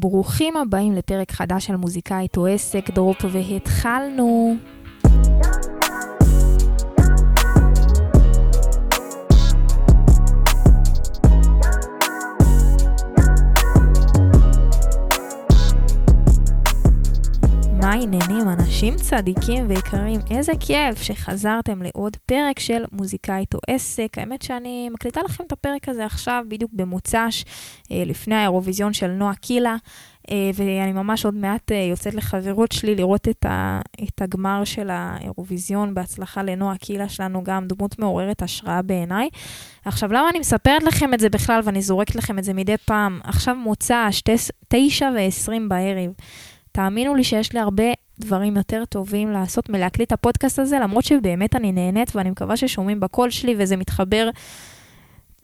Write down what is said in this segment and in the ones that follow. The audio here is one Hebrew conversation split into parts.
ברוכים הבאים לפרק חדש של מוזיקאית או עסק דרופ והתחלנו. העניינים, אנשים צדיקים ויקרים? איזה כיף שחזרתם לעוד פרק של מוזיקאית או עסק. האמת שאני מקליטה לכם את הפרק הזה עכשיו, בדיוק במוצ"ש, אה, לפני האירוויזיון של נועה קילה, אה, ואני ממש עוד מעט אה, יוצאת לחברות שלי לראות את, ה, את הגמר של האירוויזיון. בהצלחה לנועה קילה שלנו, גם דמות מעוררת השראה בעיניי. עכשיו, למה אני מספרת לכם את זה בכלל ואני זורקת לכם את זה מדי פעם? עכשיו מוצ"ש, תשע ועשרים בערב. תאמינו לי שיש לי הרבה דברים יותר טובים לעשות מלהקליט את הפודקאסט הזה, למרות שבאמת אני נהנית ואני מקווה ששומעים בקול שלי וזה מתחבר,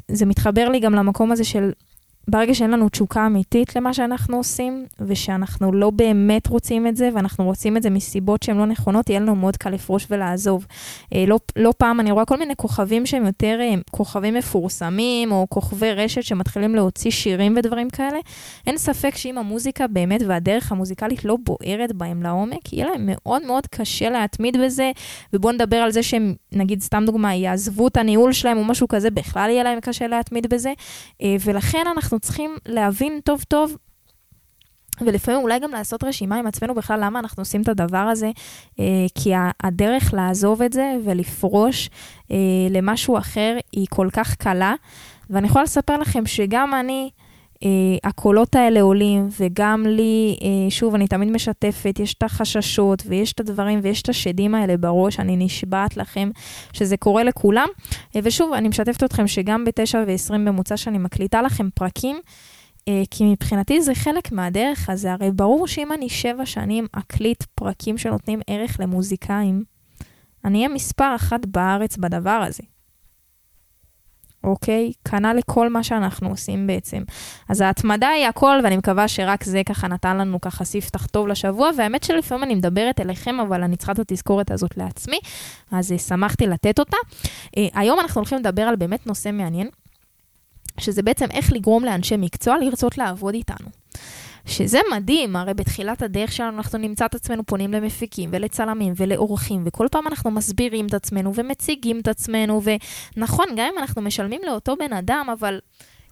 זה מתחבר לי גם למקום הזה של ברגע שאין לנו תשוקה אמיתית למה שאנחנו עושים, ושאנחנו לא באמת רוצים את זה, ואנחנו רוצים את זה מסיבות שהן לא נכונות, יהיה לנו מאוד קל לפרוש ולעזוב. אה, לא, לא פעם אני רואה כל מיני כוכבים שהם יותר אה, כוכבים מפורסמים, או כוכבי רשת שמתחילים להוציא שירים ודברים כאלה. אין ספק שאם המוזיקה באמת והדרך המוזיקלית לא בוערת בהם לעומק, יהיה להם מאוד מאוד קשה להתמיד בזה, ובואו נדבר על זה שהם, נגיד, סתם דוגמה, יעזבו את הניהול שלהם או משהו כזה, בכלל יהיה להם קשה להתמיד בזה. אה, ולכן אנחנו אנחנו צריכים להבין טוב טוב ולפעמים אולי גם לעשות רשימה עם עצמנו בכלל למה אנחנו עושים את הדבר הזה, אה, כי הדרך לעזוב את זה ולפרוש אה, למשהו אחר היא כל כך קלה. ואני יכולה לספר לכם שגם אני, הקולות האלה עולים, וגם לי, אה, שוב, אני תמיד משתפת, יש את החששות ויש את הדברים ויש את השדים האלה בראש, אני נשבעת לכם שזה קורה לכולם. אה, ושוב, אני משתפת אתכם שגם ב-9 ו-20 במוצ"ש שאני מקליטה לכם פרקים, אה, כי מבחינתי זה חלק מהדרך הזה, הרי ברור שאם אני שבע שנים אקליט פרקים שנותנים ערך למוזיקאים, אני אהיה מספר אחת בארץ בדבר הזה. אוקיי? כנ"ל לכל מה שאנחנו עושים בעצם. אז ההתמדה היא הכל, ואני מקווה שרק זה ככה נתן לנו ככה ספתח טוב לשבוע, והאמת שלפעמים אני מדברת אליכם, אבל אני צריכה את התזכורת הזאת לעצמי, אז uh, שמחתי לתת אותה. Uh, היום אנחנו הולכים לדבר על באמת נושא מעניין, שזה בעצם איך לגרום לאנשי מקצוע לרצות לעבוד איתנו. שזה מדהים, הרי בתחילת הדרך שלנו אנחנו נמצא את עצמנו פונים למפיקים ולצלמים ולאורחים, וכל פעם אנחנו מסבירים את עצמנו ומציגים את עצמנו, ונכון, גם אם אנחנו משלמים לאותו בן אדם, אבל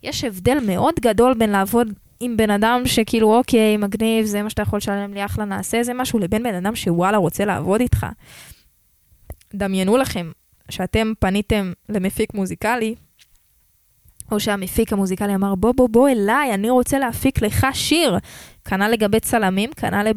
יש הבדל מאוד גדול בין לעבוד עם בן אדם שכאילו, אוקיי, מגניב, זה מה שאתה יכול לשלם לי, אחלה, נעשה איזה משהו, לבין בן אדם שוואלה, רוצה לעבוד איתך. דמיינו לכם שאתם פניתם למפיק מוזיקלי, או שהמפיק המוזיקלי אמר, בוא, בוא, בוא אליי, אני רוצה להפיק לך שיר. כנ"ל לגבי צלמים, כנ"ל לב,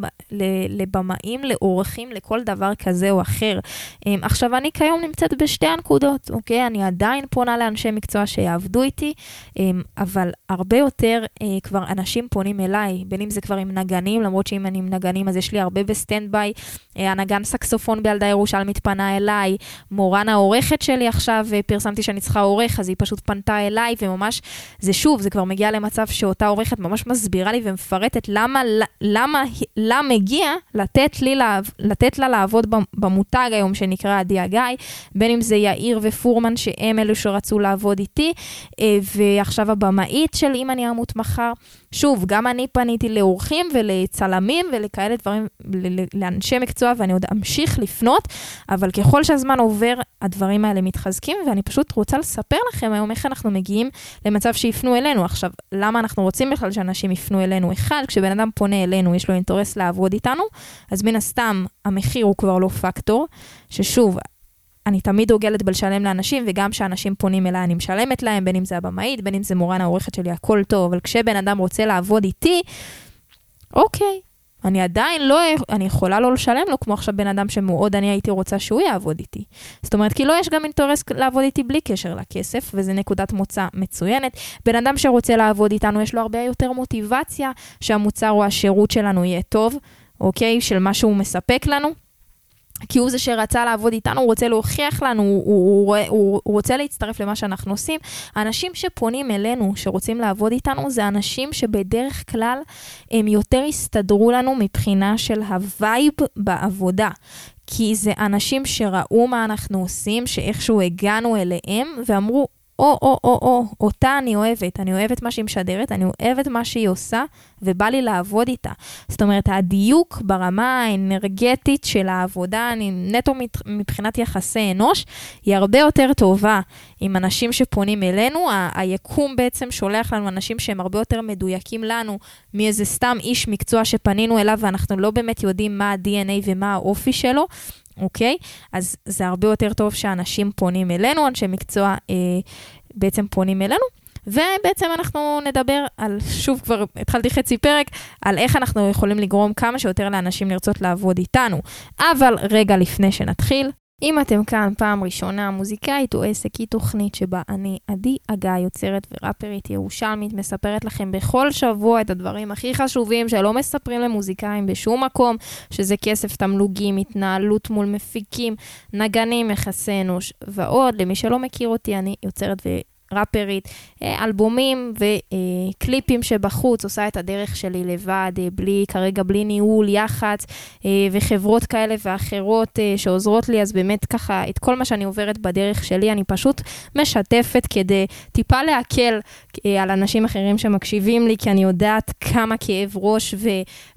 לבמאים, לאורחים, לכל דבר כזה או אחר. אמ, עכשיו, אני כיום נמצאת בשתי הנקודות, אוקיי? אני עדיין פונה לאנשי מקצוע שיעבדו איתי, אמ, אבל הרבה יותר אה, כבר אנשים פונים אליי, בין אם זה כבר עם נגנים, למרות שאם אני עם נגנים אז יש לי הרבה ב stand by. אה, הנגן סקסופון בילדה ירושלמית פנה אליי, מורן העורכת שלי עכשיו, אה, פרסמתי שאני צריכה עורך, אז היא פשוט פנתה אליי, וממש, זה שוב, זה כבר מגיע למצב שאותה עורכת ממש מסבירה לי ומפרטת למה, למה לה מגיע לתת, לי, לתת לה לעבוד במותג היום שנקרא הגיא, בין אם זה יאיר ופורמן, שהם אלו שרצו לעבוד איתי, אה, ועכשיו הבמאית של אם אני אמות מחר. שוב, גם אני פניתי לאורחים ולצלמים ולכאלה דברים, לאנשי מקצוע, ואני עוד אמשיך לפנות, אבל ככל שהזמן עובר, הדברים האלה מתחזקים, ואני פשוט רוצה לספר לכם היום איך אנחנו מגיעים למצב שיפנו אלינו. עכשיו, למה אנחנו רוצים בכלל שאנשים יפנו אלינו? אחד, כשבן אדם פונה אלינו, יש לו אינטרס לעבוד איתנו, אז מן הסתם המחיר הוא כבר לא פקטור, ששוב, אני תמיד דוגלת בלשלם לאנשים, וגם כשאנשים פונים אליי אני משלמת להם, בין אם זה הבמאית, בין אם זה מורן העורכת שלי, הכל טוב, אבל כשבן אדם רוצה לעבוד איתי, אוקיי, אני עדיין לא, אני יכולה לא לשלם לו, כמו עכשיו בן אדם שמאוד אני הייתי רוצה שהוא יעבוד איתי. זאת אומרת, כי לא יש גם אינטרס לעבוד איתי בלי קשר לכסף, וזה נקודת מוצא מצוינת. בן אדם שרוצה לעבוד איתנו, יש לו הרבה יותר מוטיבציה שהמוצר או השירות שלנו יהיה טוב, אוקיי? של מה שהוא מספק לנו. כי הוא זה שרצה לעבוד איתנו, הוא רוצה להוכיח לנו, הוא, הוא, הוא, הוא, רוצה להצטרף למה שאנחנו עושים. האנשים שפונים אלינו, שרוצים לעבוד איתנו, זה אנשים שבדרך כלל הם יותר יסתדרו לנו מבחינה של ה vibe בעבודה. כי זה אנשים שראו מה אנחנו עושים, שאיכשהו הגענו אליהם, ואמרו, או-או-או-או, אותה אני אוהבת, אני אוהבת מה שהיא משדרת, אני אוהבת מה שהיא עושה, ובא לי לעבוד איתה. זאת אומרת, הדיוק ברמה האנרגטית של העבודה, אני נטו מבחינת יחסי אנוש, היא הרבה יותר טובה עם אנשים שפונים אלינו. ה- היקום בעצם שולח לנו אנשים שהם הרבה יותר מדויקים לנו מאיזה סתם איש מקצוע שפנינו אליו, ואנחנו לא באמת יודעים מה ה-DNA ומה האופי שלו. אוקיי? אז זה הרבה יותר טוב שאנשים פונים אלינו, אנשי מקצוע אה, בעצם פונים אלינו. ובעצם אנחנו נדבר על, שוב כבר התחלתי חצי פרק, על איך אנחנו יכולים לגרום כמה שיותר לאנשים לרצות לעבוד איתנו. אבל רגע לפני שנתחיל, אם אתם כאן פעם ראשונה, מוזיקאית או עסק היא תוכנית שבה אני, עדי אגה, יוצרת וראפרית ירושלמית, מספרת לכם בכל שבוע את הדברים הכי חשובים שלא מספרים למוזיקאים בשום מקום, שזה כסף, תמלוגים, התנהלות מול מפיקים, נגנים, יחסי אנוש ועוד. למי שלא מכיר אותי, אני יוצרת ו... ראפרית, אה, אלבומים וקליפים שבחוץ, עושה את הדרך שלי לבד, אה, בלי, כרגע בלי ניהול, יח"צ אה, וחברות כאלה ואחרות שעוזרות לי, אז באמת ככה, את כל מה שאני עוברת בדרך שלי, אני פשוט משתפת כדי טיפה להקל על אנשים אחרים שמקשיבים לי, כי אני יודעת כמה כאב ראש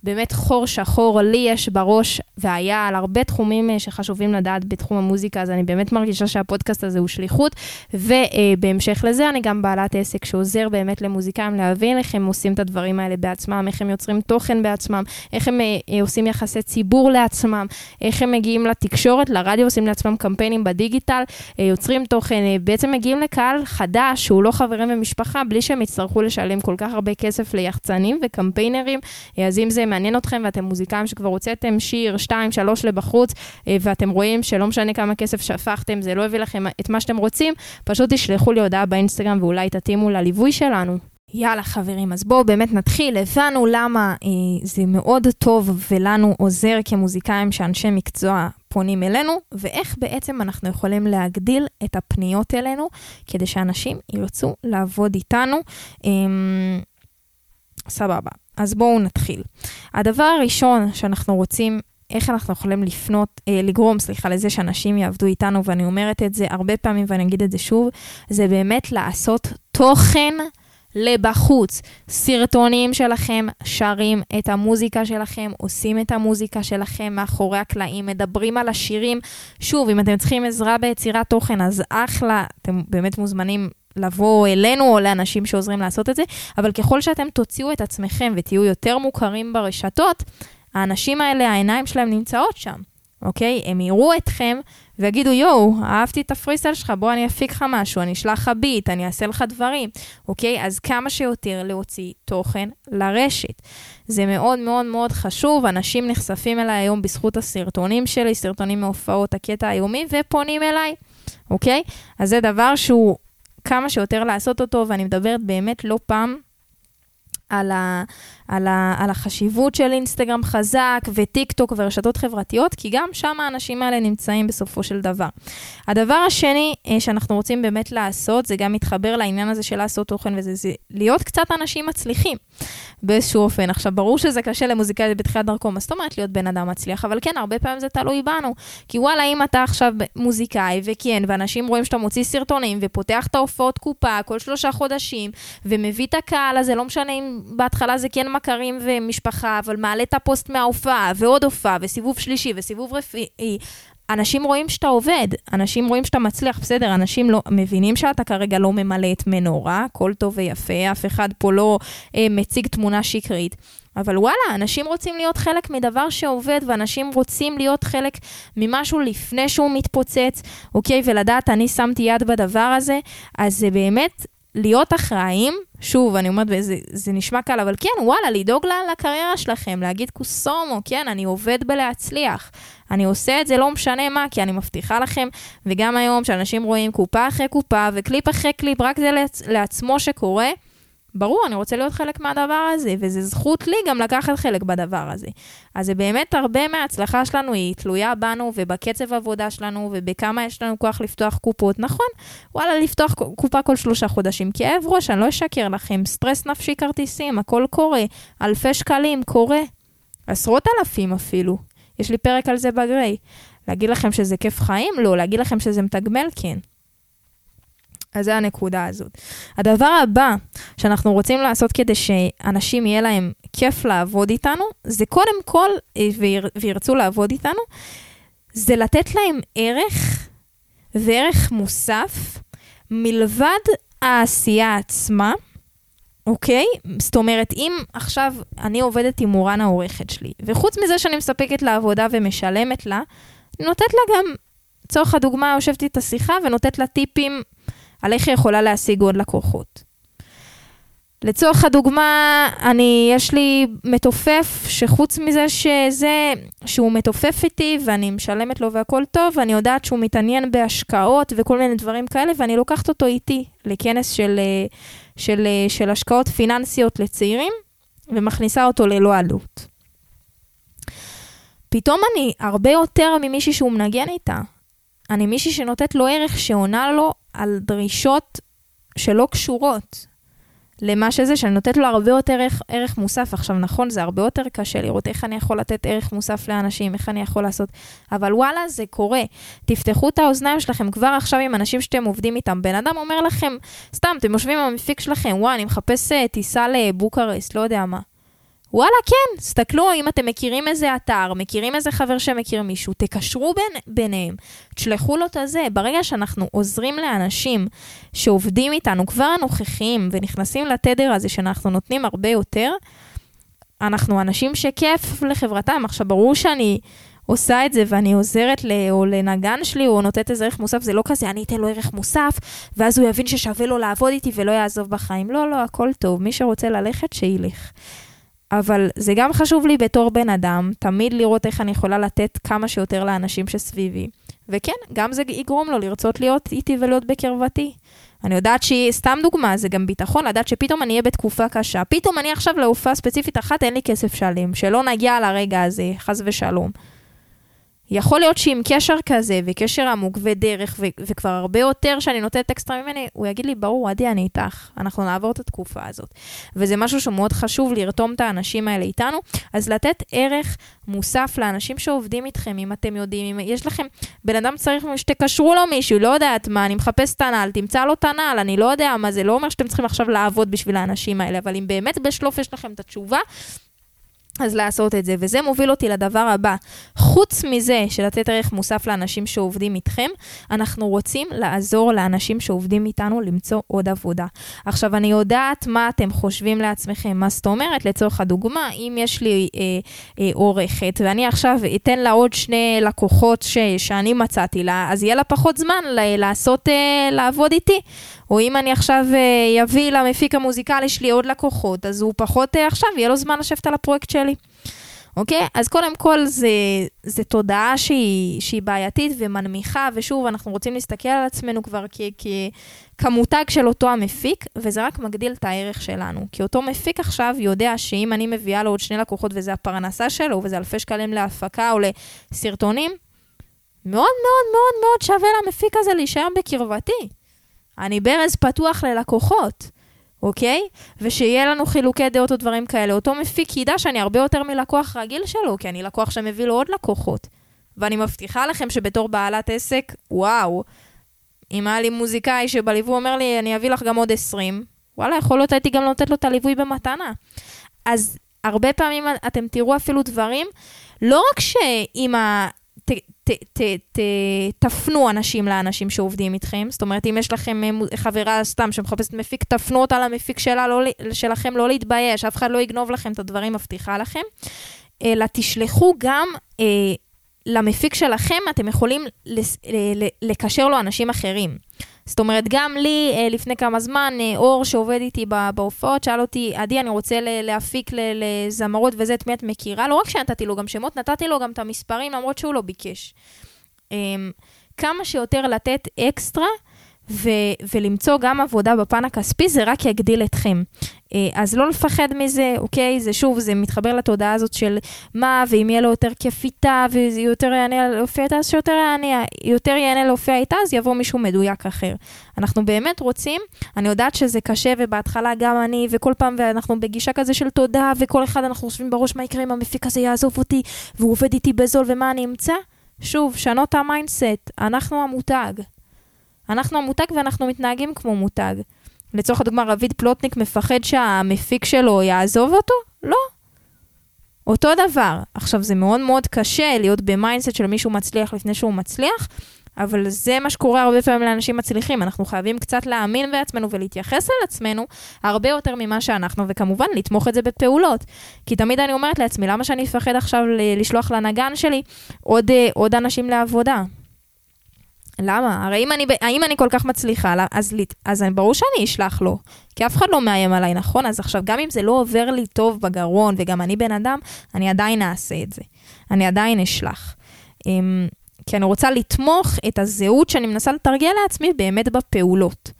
ובאמת חור שחור לי יש בראש, והיה על הרבה תחומים שחשובים לדעת בתחום המוזיקה, אז אני באמת מרגישה שהפודקאסט הזה הוא שליחות, ובהמשך לזה אני גם בעלת עסק שעוזר באמת למוזיקאים להבין איך הם עושים את הדברים האלה בעצמם, איך הם יוצרים תוכן בעצמם, איך הם אה, אה, עושים יחסי ציבור לעצמם, איך הם מגיעים לתקשורת, לרדיו, עושים לעצמם קמפיינים בדיגיטל, אה, יוצרים תוכן, אה, בעצם מגיעים לקהל חדש שהוא לא חברים ומשפחה, בלי שהם יצטרכו לשלם כל כך הרבה כסף ליחצנים וקמפיינרים. אה, אז אם זה מעניין אתכם ואתם מוזיקאים שכבר הוצאתם שיר, שתיים, שלוש לבחוץ, אה, ואתם רואים שלא משנה כמה כסף שפכתם, זה לא הביא לכם את מה שאתם רוצים, פשוט תשלחו לי הודעה באינסטגרם ואולי תתאימו לליווי שלנו. יאללה חברים, אז בואו באמת נתחיל. הבנו למה אה, זה מאוד טוב ולנו עוזר כמוזיקאים שאנשי מקצוע פונים אלינו, ואיך בעצם אנחנו יכולים להגדיל את הפניות אלינו כדי שאנשים ירצו לעבוד איתנו. אה, סבבה, אז בואו נתחיל. הדבר הראשון שאנחנו רוצים איך אנחנו יכולים לפנות, אה, לגרום, סליחה, לזה שאנשים יעבדו איתנו, ואני אומרת את זה הרבה פעמים ואני אגיד את זה שוב, זה באמת לעשות תוכן לבחוץ. סרטונים שלכם שרים את המוזיקה שלכם, עושים את המוזיקה שלכם מאחורי הקלעים, מדברים על השירים. שוב, אם אתם צריכים עזרה ביצירת תוכן, אז אחלה, אתם באמת מוזמנים לבוא אלינו או לאנשים שעוזרים לעשות את זה, אבל ככל שאתם תוציאו את עצמכם ותהיו יותר מוכרים ברשתות, האנשים האלה, העיניים שלהם נמצאות שם, אוקיי? הם יראו אתכם ויגידו, יואו, אהבתי את הפריסל שלך, בוא אני אפיק לך משהו, אני אשלח לך ביט, אני אעשה לך דברים, אוקיי? אז כמה שיותר להוציא תוכן לרשת. זה מאוד מאוד מאוד חשוב, אנשים נחשפים אליי היום בזכות הסרטונים שלי, סרטונים מהופעות הקטע היומי, ופונים אליי, אוקיי? אז זה דבר שהוא כמה שיותר לעשות אותו, ואני מדברת באמת לא פעם על, ה, על, ה, על החשיבות של אינסטגרם חזק וטיק טוק ורשתות חברתיות, כי גם שם האנשים האלה נמצאים בסופו של דבר. הדבר השני אה, שאנחנו רוצים באמת לעשות, זה גם מתחבר לעניין הזה של לעשות תוכן וזה זה להיות קצת אנשים מצליחים באיזשהו אופן. עכשיו, ברור שזה קשה למוזיקאי בתחילת דרכו, מה זאת אומרת להיות בן אדם מצליח? אבל כן, הרבה פעמים זה תלוי בנו. כי וואלה, אם אתה עכשיו מוזיקאי, וכן, ואנשים רואים שאתה מוציא סרטונים ופותח את ההופעות קופה כל שלושה חודשים, ומביא את הקהל הזה, לא משנה אם בהתחלה זה כן מכרים ומשפחה, אבל מעלה את הפוסט מההופעה, ועוד הופעה, וסיבוב שלישי, וסיבוב רפואי. אנשים רואים שאתה עובד, אנשים רואים שאתה מצליח, בסדר, אנשים לא, מבינים שאתה כרגע לא ממלא את מנורה, הכל טוב ויפה, אף אחד פה לא אה, מציג תמונה שקרית. אבל וואלה, אנשים רוצים להיות חלק מדבר שעובד, ואנשים רוצים להיות חלק ממשהו לפני שהוא מתפוצץ, אוקיי? ולדעת, אני שמתי יד בדבר הזה, אז זה באמת להיות אחראים, שוב, אני אומרת, זה, זה נשמע קל, אבל כן, וואלה, לדאוג לקריירה שלכם, להגיד כוס אומו, כן, אני עובד בלהצליח. אני עושה את זה לא משנה מה, כי אני מבטיחה לכם, וגם היום, שאנשים רואים הופעה אחרי הופעה וקליפ אחרי קליפ, רק זה לעצ- לעצמו שקורה, ברור, אני רוצה להיות חלק מהדבר הזה, וזו זכות לי גם לקחת חלק בדבר הזה. אז זה באמת הרבה מההצלחה שלנו היא תלויה בנו ובקצב עבודה שלנו ובכמה יש לנו כוח לפתוח קופות. נכון, וואלה, לפתוח קופה כל שלושה חודשים. כאב ראש, אני לא אשקר לכם, סטרס נפשי כרטיסים, הכל קורה. אלפי שקלים, קורה. עשרות אלפים אפילו. יש לי פרק על זה בגריי. להגיד לכם שזה כיף חיים? לא. להגיד לכם שזה מתגמל? כן. אז זה הנקודה הזאת. הדבר הבא שאנחנו רוצים לעשות כדי שאנשים יהיה להם כיף לעבוד איתנו, זה קודם כל, אה, ויר, וירצו לעבוד איתנו, זה לתת להם ערך וערך מוסף מלבד העשייה עצמה, אוקיי? זאת אומרת, אם עכשיו אני עובדת עם מורן העורכת שלי, וחוץ מזה שאני מספקת לה עבודה ומשלמת לה, נותנת לה גם, לצורך הדוגמה, יושבת איתה שיחה ונותנת לה טיפים על איך היא יכולה להשיג עוד לקוחות. לצורך הדוגמה, אני, יש לי מתופף שחוץ מזה שזה, שהוא מתופף איתי ואני משלמת לו והכל טוב, ואני יודעת שהוא מתעניין בהשקעות וכל מיני דברים כאלה, ואני לוקחת אותו איתי לכנס של, של, של השקעות פיננסיות לצעירים, ומכניסה אותו ללא עלות. פתאום אני הרבה יותר ממישהי שהוא מנגן איתה. אני מישהי שנותנת לו ערך שעונה לו על דרישות שלא קשורות למה שזה, שאני נותנת לו הרבה יותר ערך, ערך מוסף. עכשיו, נכון, זה הרבה יותר קשה לראות איך אני יכול לתת ערך מוסף לאנשים, איך אני יכול לעשות, אבל וואלה, זה קורה. תפתחו את האוזניים שלכם כבר עכשיו עם אנשים שאתם עובדים איתם. בן אדם אומר לכם, סתם, אתם יושבים עם המפיק שלכם, וואי, אני מחפש אה, טיסה לבוקרסט, לא יודע מה. וואלה, כן, סתכלו אם אתם מכירים איזה אתר, מכירים איזה חבר שמכיר מישהו, תקשרו בין, ביניהם, תשלחו לו את הזה. ברגע שאנחנו עוזרים לאנשים שעובדים איתנו, כבר הנוכחיים, ונכנסים לתדר הזה שאנחנו נותנים הרבה יותר, אנחנו אנשים שכיף לחברתם. עכשיו, ברור שאני עושה את זה ואני עוזרת ל, או לנגן שלי או נותנת איזה ערך מוסף, זה לא כזה, אני אתן לו ערך מוסף, ואז הוא יבין ששווה לו לעבוד איתי ולא יעזוב בחיים. לא, לא, הכל טוב. מי שרוצה ללכת, שילך. אבל זה גם חשוב לי בתור בן אדם, תמיד לראות איך אני יכולה לתת כמה שיותר לאנשים שסביבי. וכן, גם זה יגרום לו לרצות להיות איתי ולהיות בקרבתי. אני יודעת שהיא, סתם דוגמה, זה גם ביטחון, לדעת שפתאום אני אהיה בתקופה קשה. פתאום אני עכשיו להופעה ספציפית אחת, אין לי כסף שלם, שלא נגיע לרגע הזה, חס ושלום. יכול להיות שעם קשר כזה, וקשר עמוק ודרך, ו- וכבר הרבה יותר שאני נותנת אקסטרה ממני, הוא יגיד לי, ברור, עדי, אני איתך, אנחנו נעבור את התקופה הזאת. וזה משהו שמאוד חשוב לרתום את האנשים האלה איתנו, אז לתת ערך מוסף לאנשים שעובדים איתכם, אם אתם יודעים, אם יש לכם, בן אדם צריך שתקשרו לו מישהו, לא יודעת מה, אני מחפש את הנעל, תמצא לו את הנעל, אני לא יודע מה, זה. לא אומר שאתם צריכים עכשיו לעבוד בשביל האנשים האלה, אבל אם באמת בשלוף יש לכם את התשובה, אז לעשות את זה, וזה מוביל אותי לדבר הבא. חוץ מזה של לתת ערך מוסף לאנשים שעובדים איתכם, אנחנו רוצים לעזור לאנשים שעובדים איתנו למצוא עוד עבודה. עכשיו, אני יודעת מה אתם חושבים לעצמכם, מה זאת אומרת, לצורך הדוגמה, אם יש לי אה, אה, עורכת, ואני עכשיו אתן לה עוד שני לקוחות ש, שאני מצאתי לה, אז יהיה לה פחות זמן ל- לעשות, אה, לעבוד איתי. או אם אני עכשיו אביא אה, למפיק המוזיקלי שלי עוד לקוחות, אז הוא פחות אה, עכשיו, יהיה לו זמן לשבת על הפרויקט שלי. אוקיי? אז קודם כל, זה, זה תודעה שהיא, שהיא בעייתית ומנמיכה, ושוב, אנחנו רוצים להסתכל על עצמנו כבר כ, כ, כמותג של אותו המפיק, וזה רק מגדיל את הערך שלנו. כי אותו מפיק עכשיו יודע שאם אני מביאה לו עוד שני לקוחות וזה הפרנסה שלו, וזה אלפי שקלים להפקה או לסרטונים, מאוד מאוד מאוד מאוד שווה למפיק הזה להישאר בקרבתי. אני ברז פתוח ללקוחות, אוקיי? ושיהיה לנו חילוקי דעות או דברים כאלה. אותו מפיק ידע שאני הרבה יותר מלקוח רגיל שלו, כי אני לקוח שמביא לו עוד לקוחות. ואני מבטיחה לכם שבתור בעלת עסק, וואו, אם היה לי מוזיקאי שבליווי אומר לי, אני אביא לך גם עוד 20, וואלה, יכול להיות הייתי גם נותנת לו את הליווי במתנה. אז הרבה פעמים אתם תראו אפילו דברים, לא רק שאם. ת, ת, ת, ת, תפנו אנשים לאנשים שעובדים איתכם. זאת אומרת, אם יש לכם אה, חברה סתם שמחפשת מפיק, תפנו אותה למפיק שלה, לא, שלכם, לא להתבייש, אף אחד לא יגנוב לכם את הדברים, מבטיחה לכם. אלא תשלחו גם אה, למפיק שלכם, אתם יכולים לס, ל, לקשר לו אנשים אחרים. זאת אומרת, גם לי אה, לפני כמה זמן, אה, אור שעובד איתי בהופעות, שאל אותי, עדי, אני רוצה להפיק לזמרות וזה, את מי את מכירה? לא רק שנתתי לו גם שמות, נתתי לו גם את המספרים, למרות שהוא לא ביקש. אמ, כמה שיותר לתת אקסטרה, ו- ולמצוא גם עבודה בפן הכספי, זה רק יגדיל אתכם. אה, אז לא לפחד מזה, אוקיי? זה שוב, זה מתחבר לתודעה הזאת של מה, ואם יהיה לו יותר כיף איתה, ויותר ייהנה להופיע איתה, אז שיותר ייהנה, יותר ייהנה להופיע איתה, אז יבוא מישהו מדויק אחר. אנחנו באמת רוצים, אני יודעת שזה קשה, ובהתחלה גם אני, וכל פעם, ואנחנו בגישה כזה של תודה, וכל אחד אנחנו חושבים בראש מה יקרה אם המפיק הזה יעזוב אותי, והוא עובד איתי בזול, ומה אני אמצא? שוב, שנו את ה mindset, אנחנו המותג. אנחנו המותג ואנחנו מתנהגים כמו מותג. לצורך הדוגמה, רביד פלוטניק מפחד שהמפיק שלו יעזוב אותו? לא. אותו דבר. עכשיו, זה מאוד מאוד קשה להיות ב mindset של מישהו מצליח לפני שהוא מצליח, אבל זה מה שקורה הרבה פעמים לאנשים מצליחים. אנחנו חייבים קצת להאמין בעצמנו ולהתייחס על עצמנו הרבה יותר ממה שאנחנו, וכמובן, לתמוך את זה בפעולות. כי תמיד אני אומרת לעצמי, למה שאני אפחד עכשיו לשלוח לנגן שלי עוד, אה, עוד אנשים לעבודה? למה? הרי אם אני, האם אני כל כך מצליחה, אז, אז ברור שאני אשלח לו, כי אף אחד לא מאיים עליי, נכון? אז עכשיו, גם אם זה לא עובר לי טוב בגרון, וגם אני בן אדם, אני עדיין אעשה את זה. אני עדיין אשלח. אמ, כי אני רוצה לתמוך את הזהות שאני מנסה לתרגל לעצמי באמת בפעולות.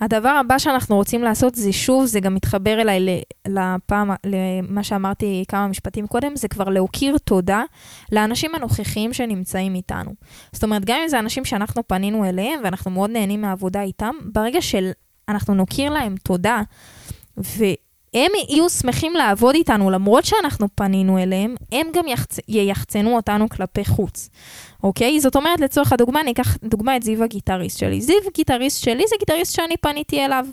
הדבר הבא שאנחנו רוצים לעשות זה שוב, זה גם מתחבר אליי לפעם, למה שאמרתי כמה משפטים קודם, זה כבר להוקיר תודה לאנשים הנוכחיים שנמצאים איתנו. זאת אומרת, גם אם זה אנשים שאנחנו פנינו אליהם ואנחנו מאוד נהנים מהעבודה איתם, ברגע שאנחנו נוקיר להם תודה, והם יהיו שמחים לעבוד איתנו למרות שאנחנו פנינו אליהם, הם גם יחצ... ייחצנו אותנו כלפי חוץ. אוקיי? זאת אומרת, לצורך הדוגמה, אני אקח דוגמה את זיו הגיטריסט שלי. זיו גיטריסט שלי זה גיטריסט שאני פניתי אליו.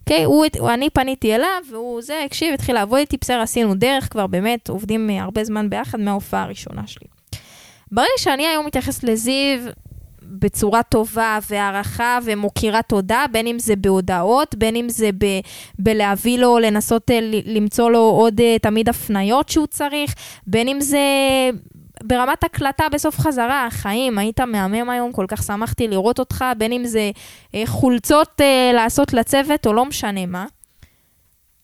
אוקיי? הוא, אני פניתי אליו, והוא זה, הקשיב, התחיל לעבוד איתי, בסדר, עשינו דרך, כבר באמת עובדים הרבה זמן ביחד מההופעה הראשונה שלי. ברגע שאני היום מתייחסת לזיו בצורה טובה והערכה ומוקירה תודה, בין אם זה בהודעות, בין אם זה ב, בלהביא לו, לנסות אה, למצוא לו עוד אה, תמיד הפניות שהוא צריך, בין אם זה ברמת הקלטה בסוף חזרה, החיים, היית מהמם היום, כל כך שמחתי לראות אותך, בין אם זה אה, חולצות לעשות לצוות או לא משנה מה.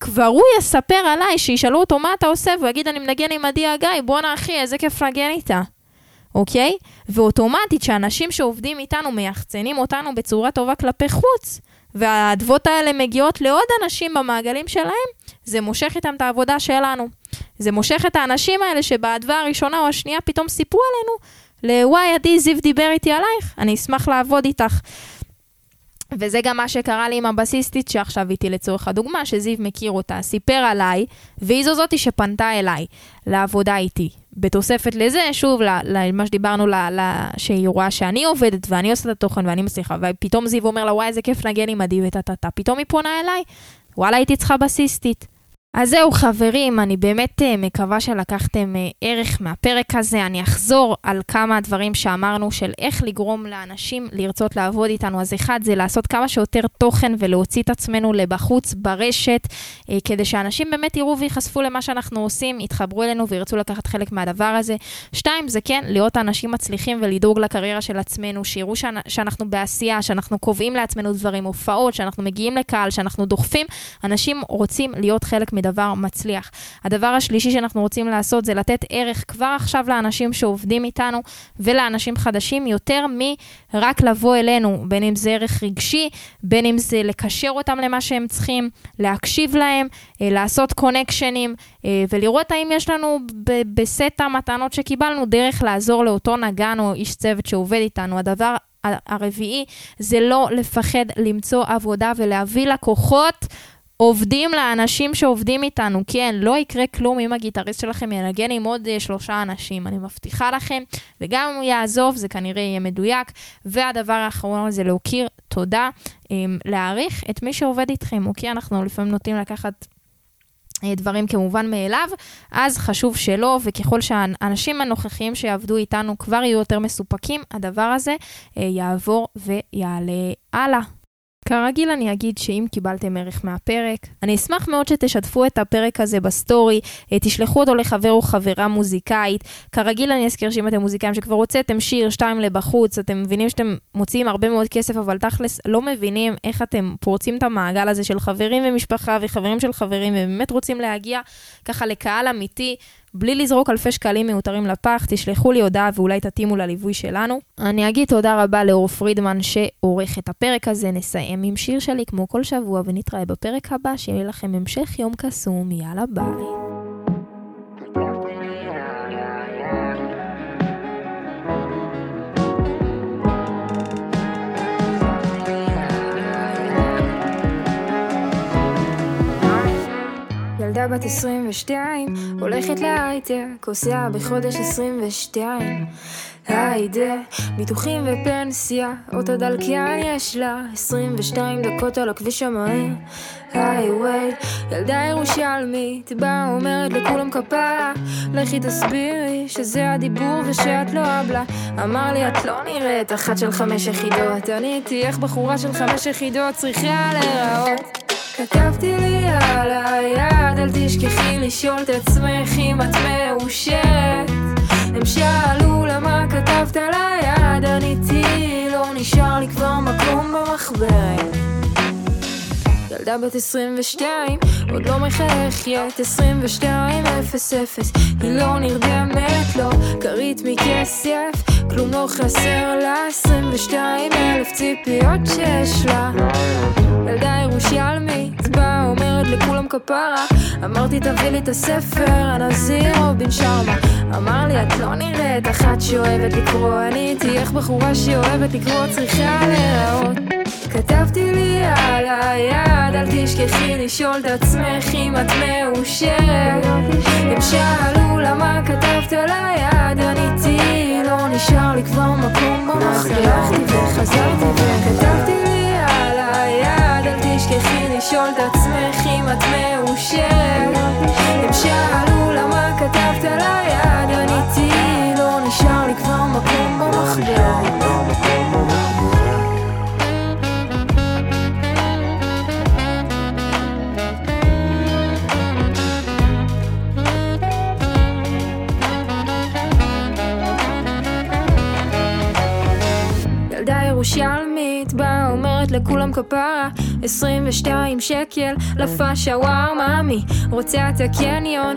כבר הוא יספר עליי, שישאלו אותו מה אתה עושה, והוא יגיד, אני מנגן עם עדי הגיא, בואנה אחי, איזה כיף לנגן איתה. אוקיי? ואוטומטית, שאנשים שעובדים איתנו מייחצנים אותנו בצורה טובה כלפי חוץ, והאדוות האלה מגיעות לעוד אנשים במעגלים שלהם, זה מושך איתם את העבודה שלנו. זה מושך את האנשים האלה שבאדווה הראשונה או השנייה פתאום סיפרו עלינו, לוואי, עדי, זיו דיבר איתי עלייך, אני אשמח לעבוד איתך. וזה גם מה שקרה לי עם הבסיסטית שעכשיו איתי לצורך הדוגמה, שזיו מכיר אותה, סיפר עליי, והיא זו זאתי שפנתה אליי לעבודה איתי. בתוספת לזה, שוב, למה שדיברנו, שהיא רואה שאני עובדת ואני עושה את התוכן ואני מצליחה, ופתאום זיו אומר לה, וואי, איזה כיף לנגן עם עדי וטה-טה-טה, פתאום היא פונה אליי, וואלה, הייתי צריכה בסיסטית. אז זהו חברים, אני באמת uh, מקווה שלקחתם uh, ערך מהפרק הזה. אני אחזור על כמה דברים שאמרנו של איך לגרום לאנשים לרצות לעבוד איתנו. אז אחד זה לעשות כמה שיותר תוכן ולהוציא את עצמנו לבחוץ ברשת, uh, כדי שאנשים באמת יראו וייחשפו למה שאנחנו עושים, יתחברו אלינו וירצו לקחת חלק מהדבר הזה. שתיים, זה כן, להיות אנשים מצליחים ולדאוג לקריירה של עצמנו, שיראו שאנ- שאנחנו בעשייה, שאנחנו קובעים לעצמנו דברים, הופעות, שאנחנו מגיעים לקהל, שאנחנו דוחפים. אנשים רוצים להיות חלק מדבר מצליח. הדבר השלישי שאנחנו רוצים לעשות זה לתת ערך כבר עכשיו לאנשים שעובדים איתנו ולאנשים חדשים, יותר מרק לבוא אלינו, בין אם זה ערך רגשי, בין אם זה לקשר אותם למה שהם צריכים, להקשיב להם, אה, לעשות קונקשנים אה, ולראות האם יש לנו בסט המתנות שקיבלנו דרך לעזור לאותו נגן או איש צוות שעובד איתנו. הדבר הרביעי זה לא לפחד למצוא עבודה ולהביא לקוחות עובדים לאנשים שעובדים איתנו. כן, לא יקרה כלום אם הגיטריסט שלכם ינגן עם עוד uh, שלושה אנשים, אני מבטיחה לכם, וגם אם הוא יעזוב, זה כנראה יהיה מדויק. והדבר האחרון זה להוקיר תודה, um, להעריך את מי שעובד איתכם, אוקיי? אנחנו לפעמים נוטים לקחת... אה, דברים כמובן מאליו, אז חשוב שלא, וככל שהאנשים הנוכחיים שיעבדו איתנו כבר יהיו יותר מסופקים, הדבר הזה אה, יעבור ויעלה הלאה. כרגיל אני אגיד שאם קיבלתם ערך מהפרק, אני אשמח מאוד שתשתפו את הפרק הזה בסטורי, אה, תשלחו אותו לחבר או חברה מוזיקאית. כרגיל אני אזכיר שאם אתם מוזיקאים שכבר הוצאתם שיר, שתיים לבחוץ, אתם מבינים שאתם מוציאים הרבה מאוד כסף, אבל תכלס לא מבינים איך אתם פורצים את המעגל הזה של חברים ומשפחה וחברים של חברים, ובאמת רוצים להגיע ככה לקהל אמיתי. בלי לזרוק אלפי שקלים מיותרים לפח, תשלחו לי הודעה ואולי תתאימו לליווי שלנו. אני אגיד תודה רבה לאור פרידמן שעורך את הפרק הזה. נסיים עם שיר שלי כמו כל שבוע ונתראה בפרק הבא, שיהיה לכם המשך יום קסום. יאללה ביי. בת 22, הולכת להייטק, עושה בחודש 22. היידה, ביטוחים ופנסיה, אוטו דלקיין יש לה, 22 דקות על הכביש המהיר. היי ילדה ירושלמית, באה אומרת לכולם כפרה, לכי תסבירי שזה הדיבור ושאת לא אבלה. אמר לי את לא נראית אחת של חמש יחידות, אני איתי איך בחורה של חמש יחידות צריכה להיראות. כתבתי לי על היד, אל תשכחי לשאול את עצמך אם את מאושרת. הם שאלו למה כתבת על היד, עניתי לא נשאר לי כבר מקום במחברת. ילדה בת 22, עוד לא מחייכת, 22 0 0 היא לא נרדמת, לא כרית מכסף, כלום לא חסר לה, 22 אלף ציפיות שיש לה. ילדה ירושלמית, באה אומרת לכולם כפרה, אמרתי תביא לי את הספר, הנזיר רובין שרמה. אמר לי את לא נראית אחת שאוהבת לקרוא, אני הייתי איך בחורה שאוהבת לקרוא צריכה להיראות. כתבתי לי על היד, אל תשכחי לשאול את עצמך אם את מאושרת. הם שאלו למה כתבת על היד, עניתי נשאר לי כבר מקום במחזר. הלכתי וחזרתי וכתבתי לי על היד, אל תשכחי לשאול את עצמך אם את מאושרת. הם לכולם כפרה 22 שקל לפאשה וואו מאמי רוצה את הקניון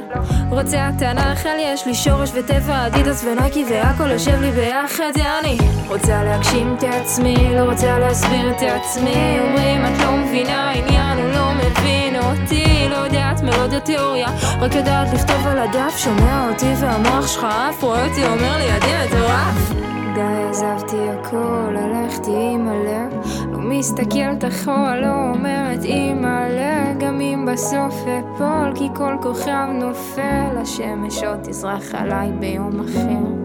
רוצה את הנחל יש לי שורש וטבע אדידס ונייקי והכל יושב לי ביחד אני רוצה להגשים את עצמי לא רוצה להסביר את עצמי אומרים את לא מבינה עניין הוא לא מבין אותי. לא יודעת מלודיה תיאוריה רק יודעת לכתוב על הדף שומע אותי והמוח שלך אף רואה אותי אומר לי עדי מטורף די עזבתי הכל, הלכתי עם הלב. לא מסתכלת אחורה, לא אומרת אימא'לה גם אם בסוף אפול, כי כל כוכב נופל. השמש עוד תזרח עליי ביום אחר